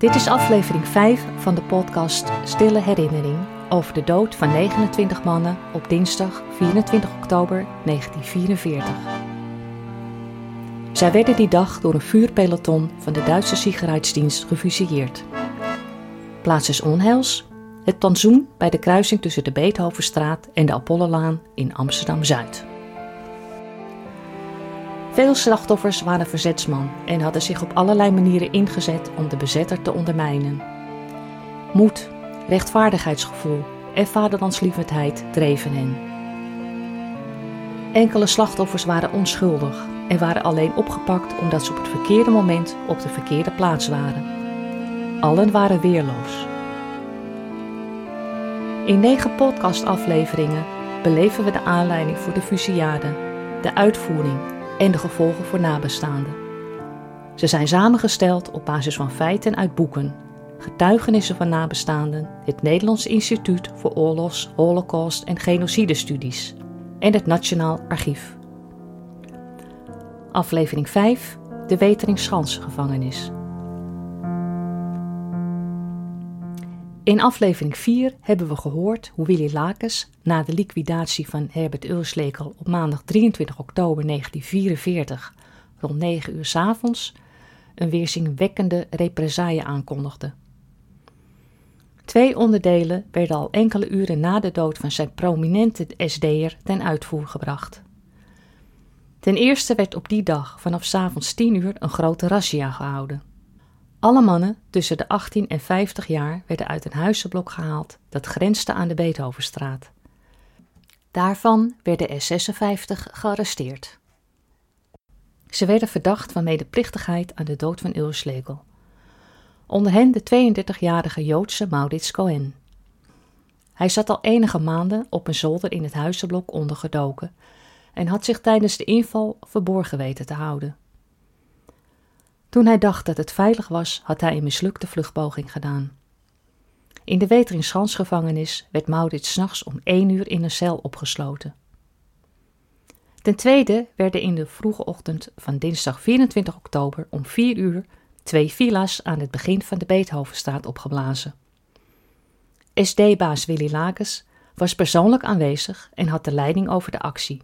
Dit is aflevering 5 van de podcast Stille Herinnering over de dood van 29 mannen op dinsdag 24 oktober 1944. Zij werden die dag door een vuurpeloton van de Duitse Sicherheidsdienst gefusilleerd. Plaats des onheils, het plantsoen bij de kruising tussen de Beethovenstraat en de Apollolaan in Amsterdam-Zuid. Veel slachtoffers waren verzetsman en hadden zich op allerlei manieren ingezet om de bezetter te ondermijnen. Moed, rechtvaardigheidsgevoel en vaderlandslievendheid dreven hen. Enkele slachtoffers waren onschuldig en waren alleen opgepakt omdat ze op het verkeerde moment op de verkeerde plaats waren. Allen waren weerloos. In negen podcastafleveringen beleven we de aanleiding voor de fusillade, de uitvoering en de gevolgen voor nabestaanden. Ze zijn samengesteld op basis van feiten uit boeken, getuigenissen van nabestaanden, het Nederlands Instituut voor Oorlogs, Holocaust en Genocidestudies en het Nationaal Archief. Aflevering 5: De Weteringschansgevangenis. In aflevering 4 hebben we gehoord hoe Willy Lakes na de liquidatie van Herbert Ulslekel op maandag 23 oktober 1944 rond 9 uur s avonds een weerzinwekkende represaille aankondigde. Twee onderdelen werden al enkele uren na de dood van zijn prominente SD'er ten uitvoer gebracht. Ten eerste werd op die dag vanaf s avonds 10 uur een grote razzia gehouden. Alle mannen tussen de 18 en 50 jaar werden uit een huizenblok gehaald dat grensde aan de Beethovenstraat. Daarvan werden er 56 gearresteerd. Ze werden verdacht van medeplichtigheid aan de dood van Ulslegel. Onder hen de 32-jarige Joodse Maurits Cohen. Hij zat al enige maanden op een zolder in het huizenblok ondergedoken en had zich tijdens de inval verborgen weten te houden. Toen hij dacht dat het veilig was, had hij een mislukte vluchtpoging gedaan. In de Weteringschansgevangenis werd Maurits s'nachts om één uur in een cel opgesloten. Ten tweede werden in de vroege ochtend van dinsdag 24 oktober om 4 uur twee villa's aan het begin van de Beethovenstraat opgeblazen. SD-baas Willy Lakes was persoonlijk aanwezig en had de leiding over de actie.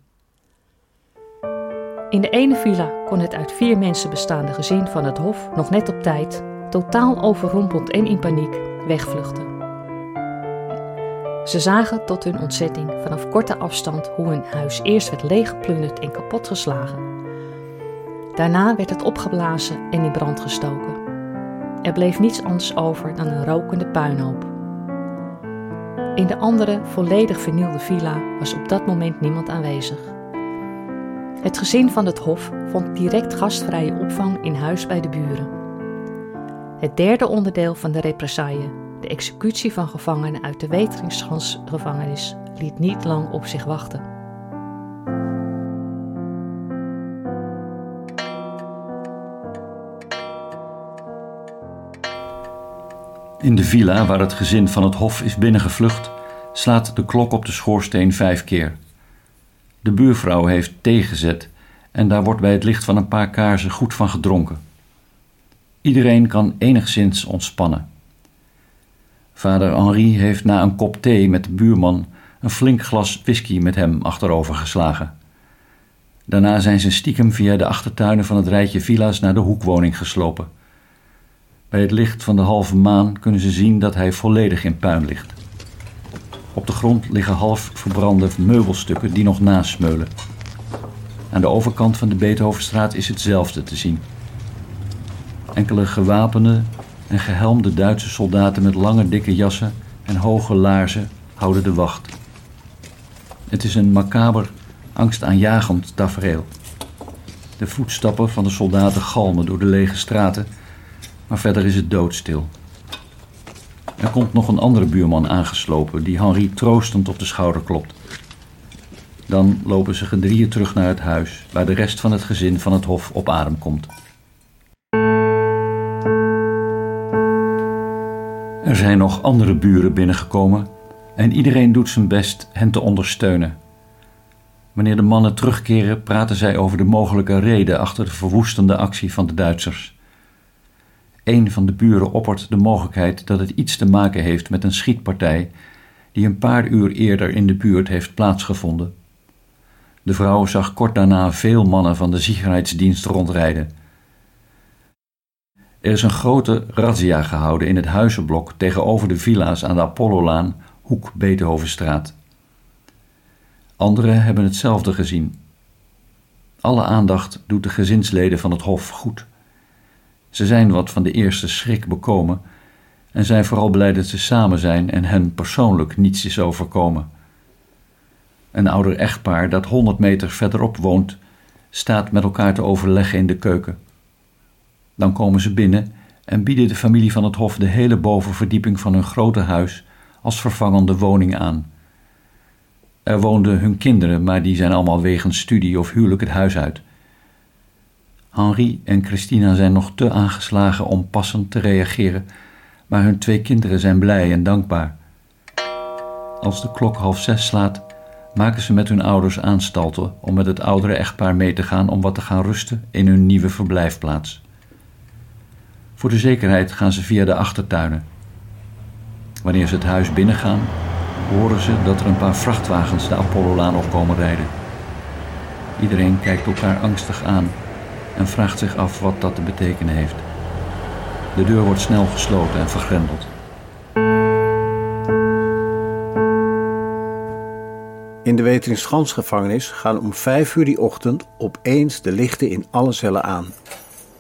In de ene villa kon het uit vier mensen bestaande gezin van het Hof nog net op tijd, totaal overrompeld en in paniek, wegvluchten. Ze zagen tot hun ontzetting vanaf korte afstand hoe hun huis eerst werd leeggeplunderd en kapotgeslagen. Daarna werd het opgeblazen en in brand gestoken. Er bleef niets anders over dan een rokende puinhoop. In de andere, volledig vernielde villa was op dat moment niemand aanwezig. Het gezin van het Hof vond direct gastvrije opvang in huis bij de buren. Het derde onderdeel van de represaille, de executie van gevangenen uit de Weteringschansgevangenis, liet niet lang op zich wachten. In de villa waar het gezin van het Hof is binnengevlucht, slaat de klok op de schoorsteen vijf keer. De buurvrouw heeft thee gezet en daar wordt bij het licht van een paar kaarsen goed van gedronken. Iedereen kan enigszins ontspannen. Vader Henri heeft na een kop thee met de buurman een flink glas whisky met hem achterover geslagen. Daarna zijn ze stiekem via de achtertuinen van het rijtje villa's naar de hoekwoning geslopen. Bij het licht van de halve maan kunnen ze zien dat hij volledig in puin ligt. Op de grond liggen half verbrande meubelstukken die nog nasmeulen. Aan de overkant van de Beethovenstraat is hetzelfde te zien. Enkele gewapende en gehelmde Duitse soldaten met lange dikke jassen en hoge laarzen houden de wacht. Het is een macaber, angstaanjagend tafereel. De voetstappen van de soldaten galmen door de lege straten, maar verder is het doodstil. Er komt nog een andere buurman aangeslopen die Henri troostend op de schouder klopt. Dan lopen ze gedrieën terug naar het huis, waar de rest van het gezin van het hof op adem komt. Er zijn nog andere buren binnengekomen en iedereen doet zijn best hen te ondersteunen. Wanneer de mannen terugkeren, praten zij over de mogelijke reden achter de verwoestende actie van de Duitsers. Een van de buren oppert de mogelijkheid dat het iets te maken heeft met een schietpartij die een paar uur eerder in de buurt heeft plaatsgevonden. De vrouw zag kort daarna veel mannen van de ziekenheidsdienst rondrijden. Er is een grote razzia gehouden in het huizenblok tegenover de villa's aan de Apollolaan, hoek Beethovenstraat. Anderen hebben hetzelfde gezien. Alle aandacht doet de gezinsleden van het Hof goed. Ze zijn wat van de eerste schrik bekomen en zijn vooral blij dat ze samen zijn en hen persoonlijk niets is overkomen. Een ouder echtpaar dat honderd meter verderop woont, staat met elkaar te overleggen in de keuken. Dan komen ze binnen en bieden de familie van het Hof de hele bovenverdieping van hun grote huis als vervangende woning aan. Er woonden hun kinderen, maar die zijn allemaal wegens studie of huwelijk het huis uit. Henri en Christina zijn nog te aangeslagen om passend te reageren, maar hun twee kinderen zijn blij en dankbaar. Als de klok half zes slaat, maken ze met hun ouders aanstalten om met het oudere echtpaar mee te gaan om wat te gaan rusten in hun nieuwe verblijfplaats. Voor de zekerheid gaan ze via de achtertuinen. Wanneer ze het huis binnengaan, horen ze dat er een paar vrachtwagens de Apollolaan opkomen rijden. Iedereen kijkt elkaar angstig aan en vraagt zich af wat dat te betekenen heeft. De deur wordt snel gesloten en vergrendeld. In de Weteringskansgevangenis gaan om vijf uur die ochtend opeens de lichten in alle cellen aan.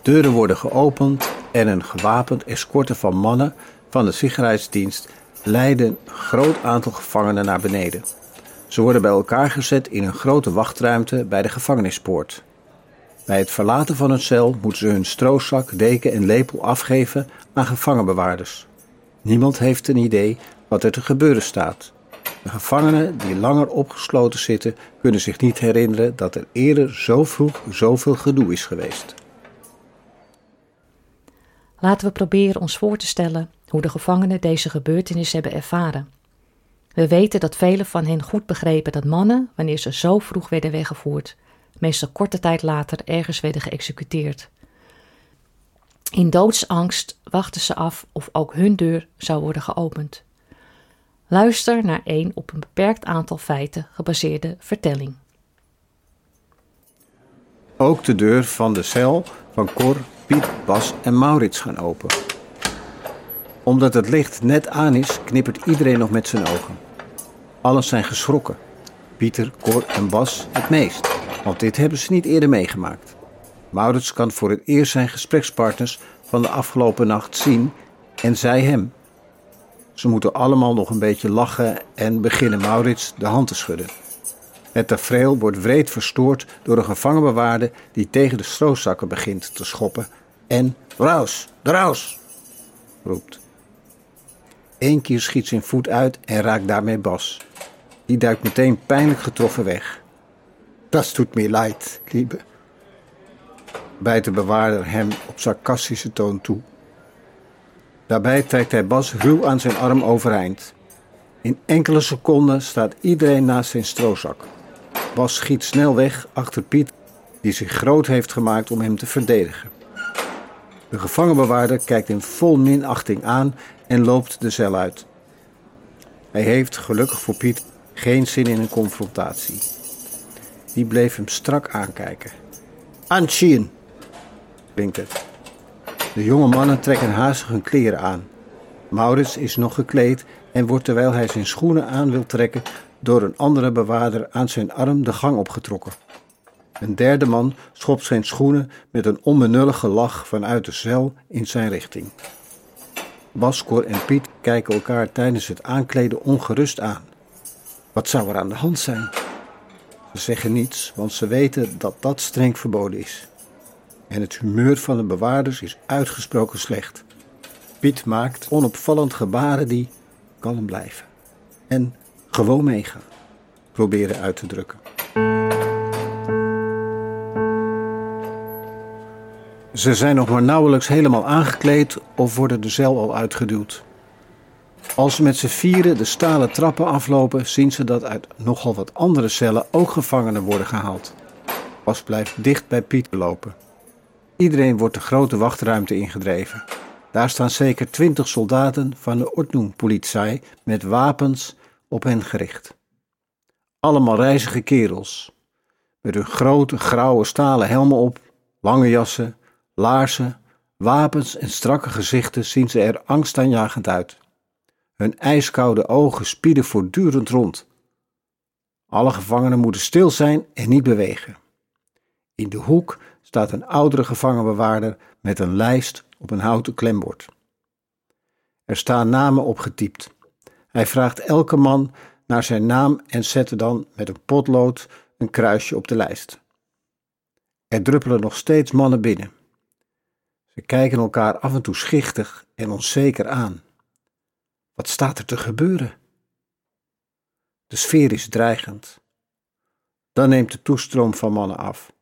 Deuren worden geopend en een gewapend escorte van mannen van de sicherheidsdienst leiden een groot aantal gevangenen naar beneden. Ze worden bij elkaar gezet in een grote wachtruimte bij de gevangenispoort. Bij het verlaten van hun cel moeten ze hun stroozak, deken en lepel afgeven aan gevangenbewaarders. Niemand heeft een idee wat er te gebeuren staat. De gevangenen die langer opgesloten zitten kunnen zich niet herinneren dat er eerder zo vroeg zoveel gedoe is geweest. Laten we proberen ons voor te stellen hoe de gevangenen deze gebeurtenis hebben ervaren. We weten dat velen van hen goed begrepen dat mannen, wanneer ze zo vroeg werden weggevoerd, meestal korte tijd later ergens werden geëxecuteerd. In doodsangst wachten ze af of ook hun deur zou worden geopend. Luister naar een op een beperkt aantal feiten gebaseerde vertelling. Ook de deur van de cel van Cor, Piet, Bas en Maurits gaan open. Omdat het licht net aan is, knippert iedereen nog met zijn ogen. Allen zijn geschrokken. Pieter, Cor en Bas het meest, want dit hebben ze niet eerder meegemaakt. Maurits kan voor het eerst zijn gesprekspartners van de afgelopen nacht zien en zij hem. Ze moeten allemaal nog een beetje lachen en beginnen Maurits de hand te schudden. Het tafereel wordt wreed verstoord door een gevangenbewaarde die tegen de stroozakken begint te schoppen en Raus, raus, roept. Eén keer schiet zijn voet uit en raakt daarmee Bas. Die duikt meteen pijnlijk getroffen weg. Dat doet me leid, lieve. Bijt de bewaarder hem op sarcastische toon toe. Daarbij trekt hij Bas ruw aan zijn arm overeind. In enkele seconden staat iedereen naast zijn stroozak. Bas schiet snel weg achter Piet, die zich groot heeft gemaakt om hem te verdedigen. De gevangenbewaarder kijkt hem vol minachting aan en loopt de cel uit. Hij heeft, gelukkig voor Piet, geen zin in een confrontatie. Die bleef hem strak aankijken. Aanzien, klinkt het. De jonge mannen trekken haastig hun kleren aan. Maurits is nog gekleed en wordt terwijl hij zijn schoenen aan wil trekken door een andere bewaarder aan zijn arm de gang opgetrokken. Een derde man schopt zijn schoenen met een onbenullige lach vanuit de cel in zijn richting. Baskor en Piet kijken elkaar tijdens het aankleden ongerust aan. Wat zou er aan de hand zijn? Ze zeggen niets, want ze weten dat dat streng verboden is. En het humeur van de bewaarders is uitgesproken slecht. Piet maakt onopvallend gebaren die kalm blijven. En gewoon meegaan. Proberen uit te drukken. Ze zijn nog maar nauwelijks helemaal aangekleed of worden de cel al uitgeduwd. Als ze met z'n vieren de stalen trappen aflopen, zien ze dat uit nogal wat andere cellen ook gevangenen worden gehaald. Bas blijft dicht bij Piet lopen. Iedereen wordt de grote wachtruimte ingedreven. Daar staan zeker twintig soldaten van de Ordnungspolizei met wapens op hen gericht. Allemaal reizige kerels, met hun grote grauwe stalen helmen op, lange jassen, laarzen, wapens en strakke gezichten zien ze er angstaanjagend uit. Hun ijskoude ogen spieden voortdurend rond. Alle gevangenen moeten stil zijn en niet bewegen. In de hoek staat een oudere gevangenbewaarder met een lijst op een houten klembord. Er staan namen opgetypt. Hij vraagt elke man naar zijn naam en zet er dan met een potlood een kruisje op de lijst. Er druppelen nog steeds mannen binnen. Ze kijken elkaar af en toe schichtig en onzeker aan. Wat staat er te gebeuren? De sfeer is dreigend. Dan neemt de toestroom van mannen af.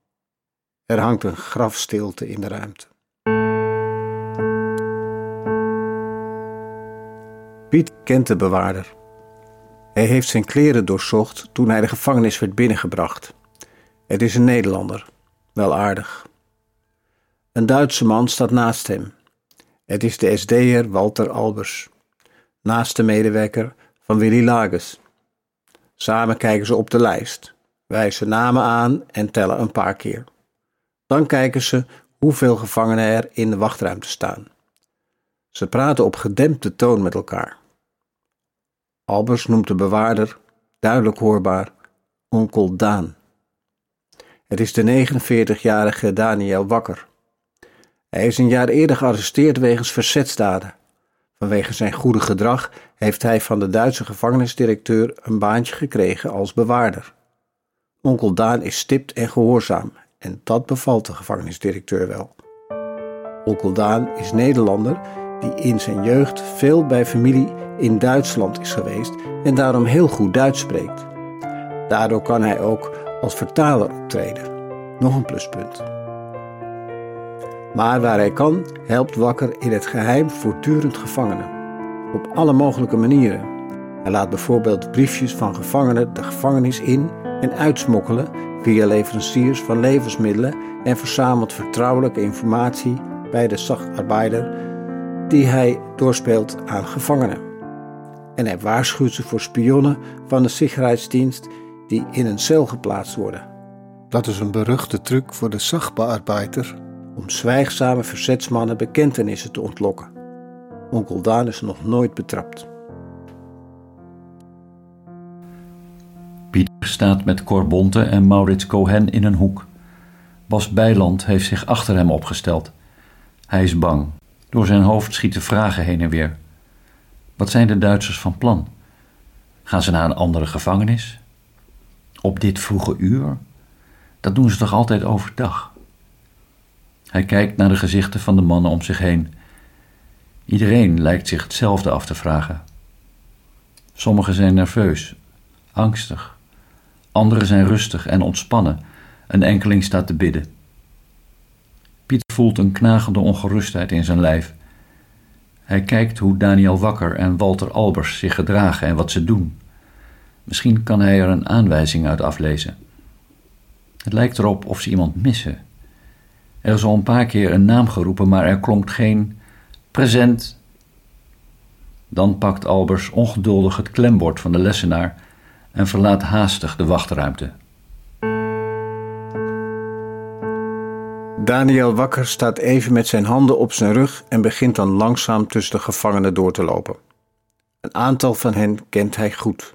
Er hangt een grafstilte in de ruimte. Piet kent de bewaarder. Hij heeft zijn kleren doorzocht toen hij de gevangenis werd binnengebracht. Het is een Nederlander, wel aardig. Een Duitse man staat naast hem. Het is de SD'er Walter Albers, naast de medewerker van Willy Lages. Samen kijken ze op de lijst, wijzen namen aan en tellen een paar keer. Dan kijken ze hoeveel gevangenen er in de wachtruimte staan. Ze praten op gedempte toon met elkaar. Albers noemt de bewaarder, duidelijk hoorbaar, onkel Daan. Het is de 49-jarige Daniel Wakker. Hij is een jaar eerder gearresteerd wegens verzetsdaden. Vanwege zijn goede gedrag heeft hij van de Duitse gevangenisdirecteur een baantje gekregen als bewaarder. Onkel Daan is stipt en gehoorzaam en dat bevalt de gevangenisdirecteur wel. Onkel Daan is Nederlander die in zijn jeugd veel bij familie in Duitsland is geweest en daarom heel goed Duits spreekt. Daardoor kan hij ook als vertaler optreden. Nog een pluspunt. Maar waar hij kan, helpt Wakker in het geheim voortdurend gevangenen. Op alle mogelijke manieren. Hij laat bijvoorbeeld briefjes van gevangenen de gevangenis in en uitsmokkelen via leveranciers van levensmiddelen en verzamelt vertrouwelijke informatie bij de zachtarbeider die hij doorspeelt aan gevangenen. En hij waarschuwt ze voor spionnen van de Sicherheidsdienst die in een cel geplaatst worden. Dat is een beruchte truc voor de Sachbearbeider om zwijgzame verzetsmannen bekentenissen te ontlokken. Onkel Daan is nog nooit betrapt. Pieter staat met Cor Bonte en Maurits Cohen in een hoek. Bas Bijland heeft zich achter hem opgesteld. Hij is bang. Door zijn hoofd schieten vragen heen en weer. Wat zijn de Duitsers van plan? Gaan ze naar een andere gevangenis? Op dit vroege uur? Dat doen ze toch altijd overdag? Hij kijkt naar de gezichten van de mannen om zich heen. Iedereen lijkt zich hetzelfde af te vragen. Sommigen zijn nerveus, angstig. Anderen zijn rustig en ontspannen. Een enkeling staat te bidden. Piet voelt een knagende ongerustheid in zijn lijf. Hij kijkt hoe Daniel Wakker en Walter Albers zich gedragen en wat ze doen. Misschien kan hij er een aanwijzing uit aflezen. Het lijkt erop of ze iemand missen. Er is al een paar keer een naam geroepen, maar er klonk geen present. Dan pakt Albers ongeduldig het klembord van de lessenaar en verlaat haastig de wachtruimte. Daniel Wakker staat even met zijn handen op zijn rug en begint dan langzaam tussen de gevangenen door te lopen. Een aantal van hen kent hij goed.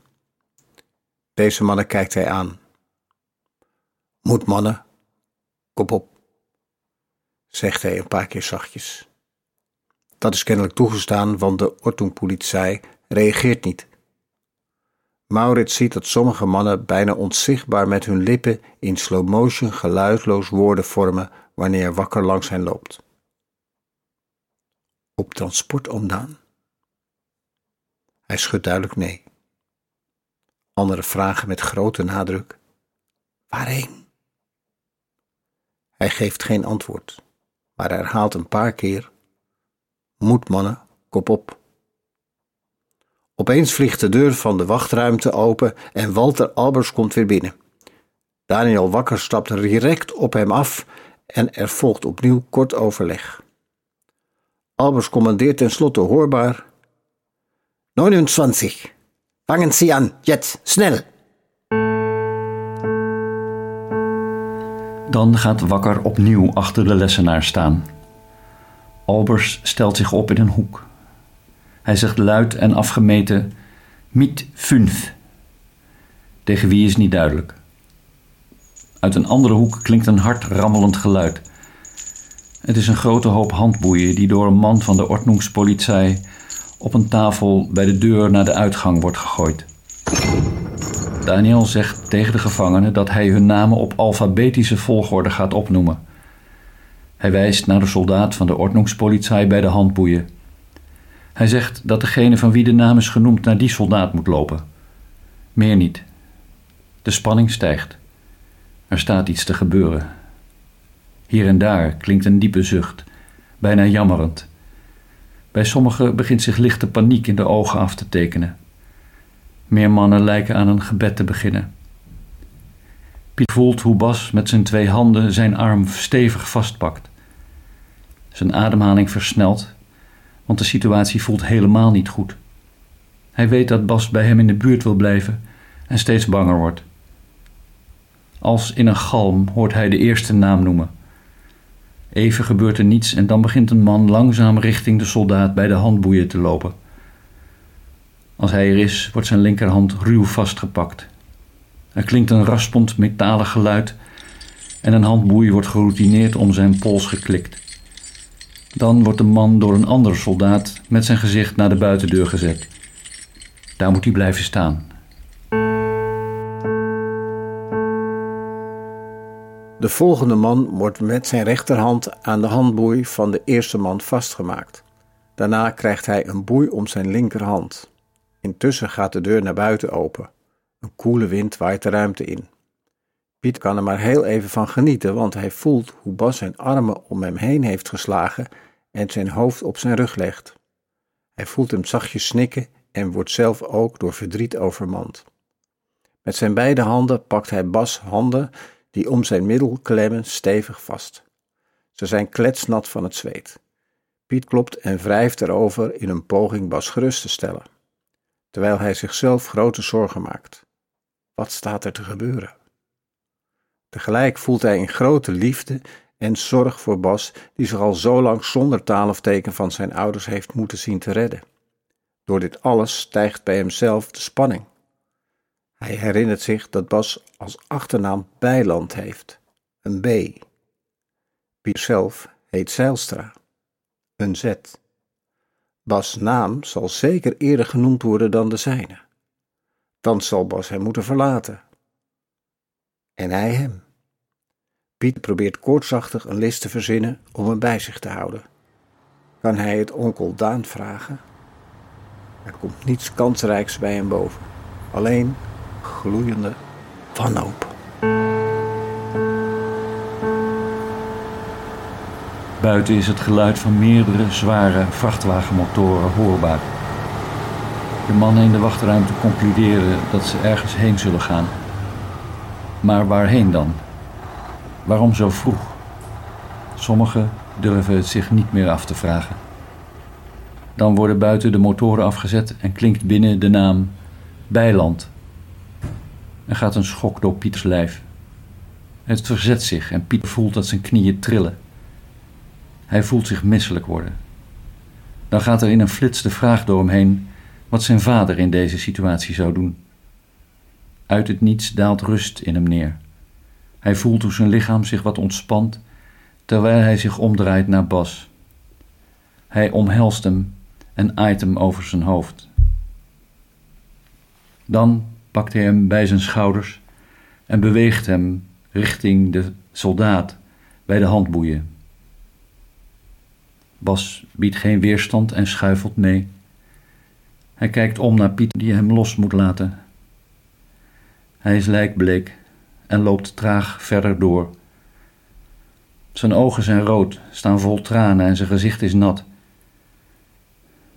Deze mannen kijkt hij aan. Moed mannen, kop op, zegt hij een paar keer zachtjes. Dat is kennelijk toegestaan, want de Ortungpolizei reageert niet. Maurits ziet dat sommige mannen bijna onzichtbaar met hun lippen in slow motion geluidloos woorden vormen wanneer wakker langs hen loopt. Op transport omdaan? Hij schudt duidelijk nee. Anderen vragen met grote nadruk: Waarheen? Hij geeft geen antwoord, maar herhaalt een paar keer: Moed mannen, kop op. Opeens vliegt de deur van de wachtruimte open en Walter Albers komt weer binnen. Daniel Wakker stapt direct op hem af en er volgt opnieuw kort overleg. Albers commandeert tenslotte hoorbaar: 29. Fangen Sie an, jetzt, snel! Dan gaat Wakker opnieuw achter de lessenaar staan. Albers stelt zich op in een hoek. Hij zegt luid en afgemeten: Miet fünf. Tegen wie is niet duidelijk. Uit een andere hoek klinkt een hard rammelend geluid. Het is een grote hoop handboeien die door een man van de Ordnungspolizei op een tafel bij de deur naar de uitgang wordt gegooid. Daniel zegt tegen de gevangenen dat hij hun namen op alfabetische volgorde gaat opnoemen. Hij wijst naar de soldaat van de Ordnungspolizei bij de handboeien. Hij zegt dat degene van wie de naam is genoemd naar die soldaat moet lopen. Meer niet. De spanning stijgt. Er staat iets te gebeuren. Hier en daar klinkt een diepe zucht, bijna jammerend. Bij sommigen begint zich lichte paniek in de ogen af te tekenen. Meer mannen lijken aan een gebed te beginnen. Piet voelt hoe Bas met zijn twee handen zijn arm stevig vastpakt. Zijn ademhaling versnelt, want de situatie voelt helemaal niet goed. Hij weet dat Bas bij hem in de buurt wil blijven en steeds banger wordt. Als in een galm hoort hij de eerste naam noemen. Even gebeurt er niets en dan begint een man langzaam richting de soldaat bij de handboeien te lopen. Als hij er is, wordt zijn linkerhand ruw vastgepakt. Er klinkt een raspend metalen geluid en een handboei wordt geroutineerd om zijn pols geklikt. Dan wordt de man door een andere soldaat met zijn gezicht naar de buitendeur gezet. Daar moet hij blijven staan. De volgende man wordt met zijn rechterhand aan de handboei van de eerste man vastgemaakt. Daarna krijgt hij een boei om zijn linkerhand. Intussen gaat de deur naar buiten open. Een koele wind waait de ruimte in. Piet kan er maar heel even van genieten, want hij voelt hoe Bas zijn armen om hem heen heeft geslagen en zijn hoofd op zijn rug legt. Hij voelt hem zachtjes snikken en wordt zelf ook door verdriet overmand. Met zijn beide handen pakt hij Bas' handen die om zijn middel klemmen stevig vast. Ze zijn kletsnat van het zweet. Piet klopt en wrijft erover in een poging Bas gerust te stellen, terwijl hij zichzelf grote zorgen maakt. Wat staat er te gebeuren? Tegelijk voelt hij een grote liefde en zorg voor Bas, die zich al zo lang zonder taal of teken van zijn ouders heeft moeten zien te redden. Door dit alles stijgt bij hemzelf de spanning. Hij herinnert zich dat Bas als achternaam Bijland heeft, een B. Piet zelf heet Zeilstra, een Z. Bas' naam zal zeker eerder genoemd worden dan de zijne. Dan zal Bas hem moeten verlaten. En hij hem. Piet probeert koortsachtig een list te verzinnen om hem bij zich te houden. Kan hij het onkel Daan vragen? Er komt niets kansrijks bij hem boven. Alleen gloeiende wanhoop. Buiten is het geluid van meerdere zware vrachtwagenmotoren hoorbaar. De mannen in de wachtruimte concluderen dat ze ergens heen zullen gaan. Maar waarheen dan? Waarom zo vroeg? Sommigen durven het zich niet meer af te vragen. Dan worden buiten de motoren afgezet en klinkt binnen de naam Bijland er gaat een schok door Pieters lijf. Het verzet zich en Pieter voelt dat zijn knieën trillen. Hij voelt zich misselijk worden. Dan gaat er in een flits de vraag door hem heen wat zijn vader in deze situatie zou doen. Uit het niets daalt rust in hem neer. Hij voelt hoe zijn lichaam zich wat ontspant terwijl hij zich omdraait naar Bas. Hij omhelst hem en aait hem over zijn hoofd. Dan pakt hij hem bij zijn schouders en beweegt hem richting de soldaat bij de handboeien. Bas biedt geen weerstand en schuifelt mee. Hij kijkt om naar Piet die hem los moet laten. Hij is lijkbleek en loopt traag verder door. Zijn ogen zijn rood, staan vol tranen en zijn gezicht is nat.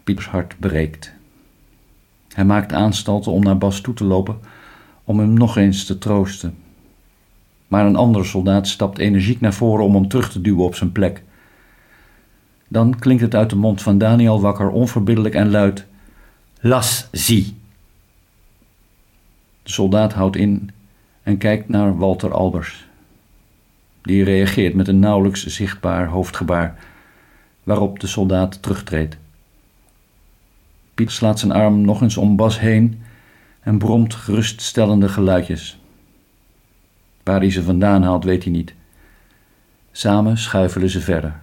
Pieters hart breekt. Hij maakt aanstalten om naar Bas toe te lopen om hem nog eens te troosten. Maar een andere soldaat stapt energiek naar voren om hem terug te duwen op zijn plek. Dan klinkt het uit de mond van Daniel wakker onverbiddelijk en luid: Las zie. De soldaat houdt in en kijkt naar Walter Albers. Die reageert met een nauwelijks zichtbaar hoofdgebaar, waarop de soldaat terugtreedt. Piet slaat zijn arm nog eens om Bas heen en bromt geruststellende geluidjes. Waar hij ze vandaan haalt, weet hij niet. Samen schuifelen ze verder.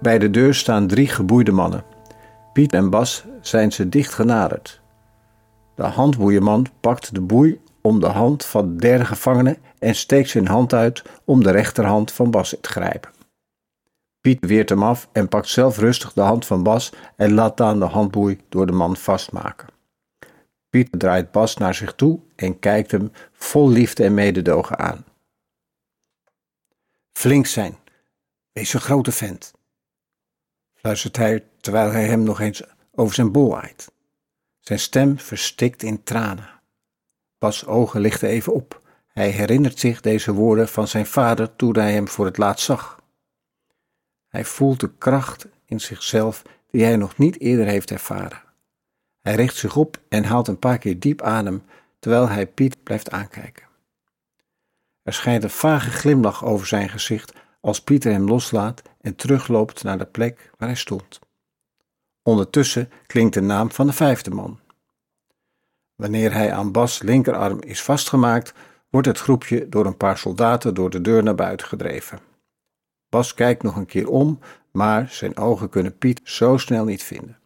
Bij de deur staan drie geboeide mannen. Piet en Bas zijn ze dicht genaderd. De handboeierman pakt de boei om de hand van de derde gevangene en steekt zijn hand uit om de rechterhand van Bas te grijpen. Piet weert hem af en pakt zelf rustig de hand van Bas en laat dan de handboei door de man vastmaken. Piet draait Bas naar zich toe en kijkt hem vol liefde en mededogen aan. Flink zijn, wees een grote vent, fluistert hij terwijl hij hem nog eens over zijn bol aait. Zijn stem verstikt in tranen. Bas' ogen lichten even op. Hij herinnert zich deze woorden van zijn vader toen hij hem voor het laatst zag. Hij voelt de kracht in zichzelf die hij nog niet eerder heeft ervaren. Hij richt zich op en haalt een paar keer diep adem terwijl hij Piet blijft aankijken. Er schijnt een vage glimlach over zijn gezicht als Pieter hem loslaat en terugloopt naar de plek waar hij stond. Ondertussen klinkt de naam van de vijfde man. Wanneer hij aan Bas' linkerarm is vastgemaakt, wordt het groepje door een paar soldaten door de deur naar buiten gedreven. Bas kijkt nog een keer om, maar zijn ogen kunnen Piet zo snel niet vinden.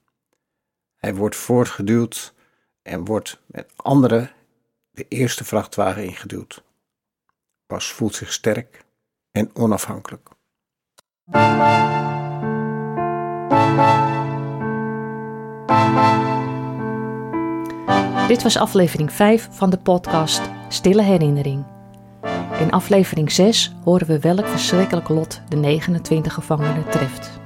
Hij wordt voortgeduwd en wordt met anderen de eerste vrachtwagen ingeduwd. Bas voelt zich sterk en onafhankelijk. Dit was aflevering 5 van de podcast Stille Herinnering. In aflevering 6 horen we welk verschrikkelijk lot de 29 gevangenen treft.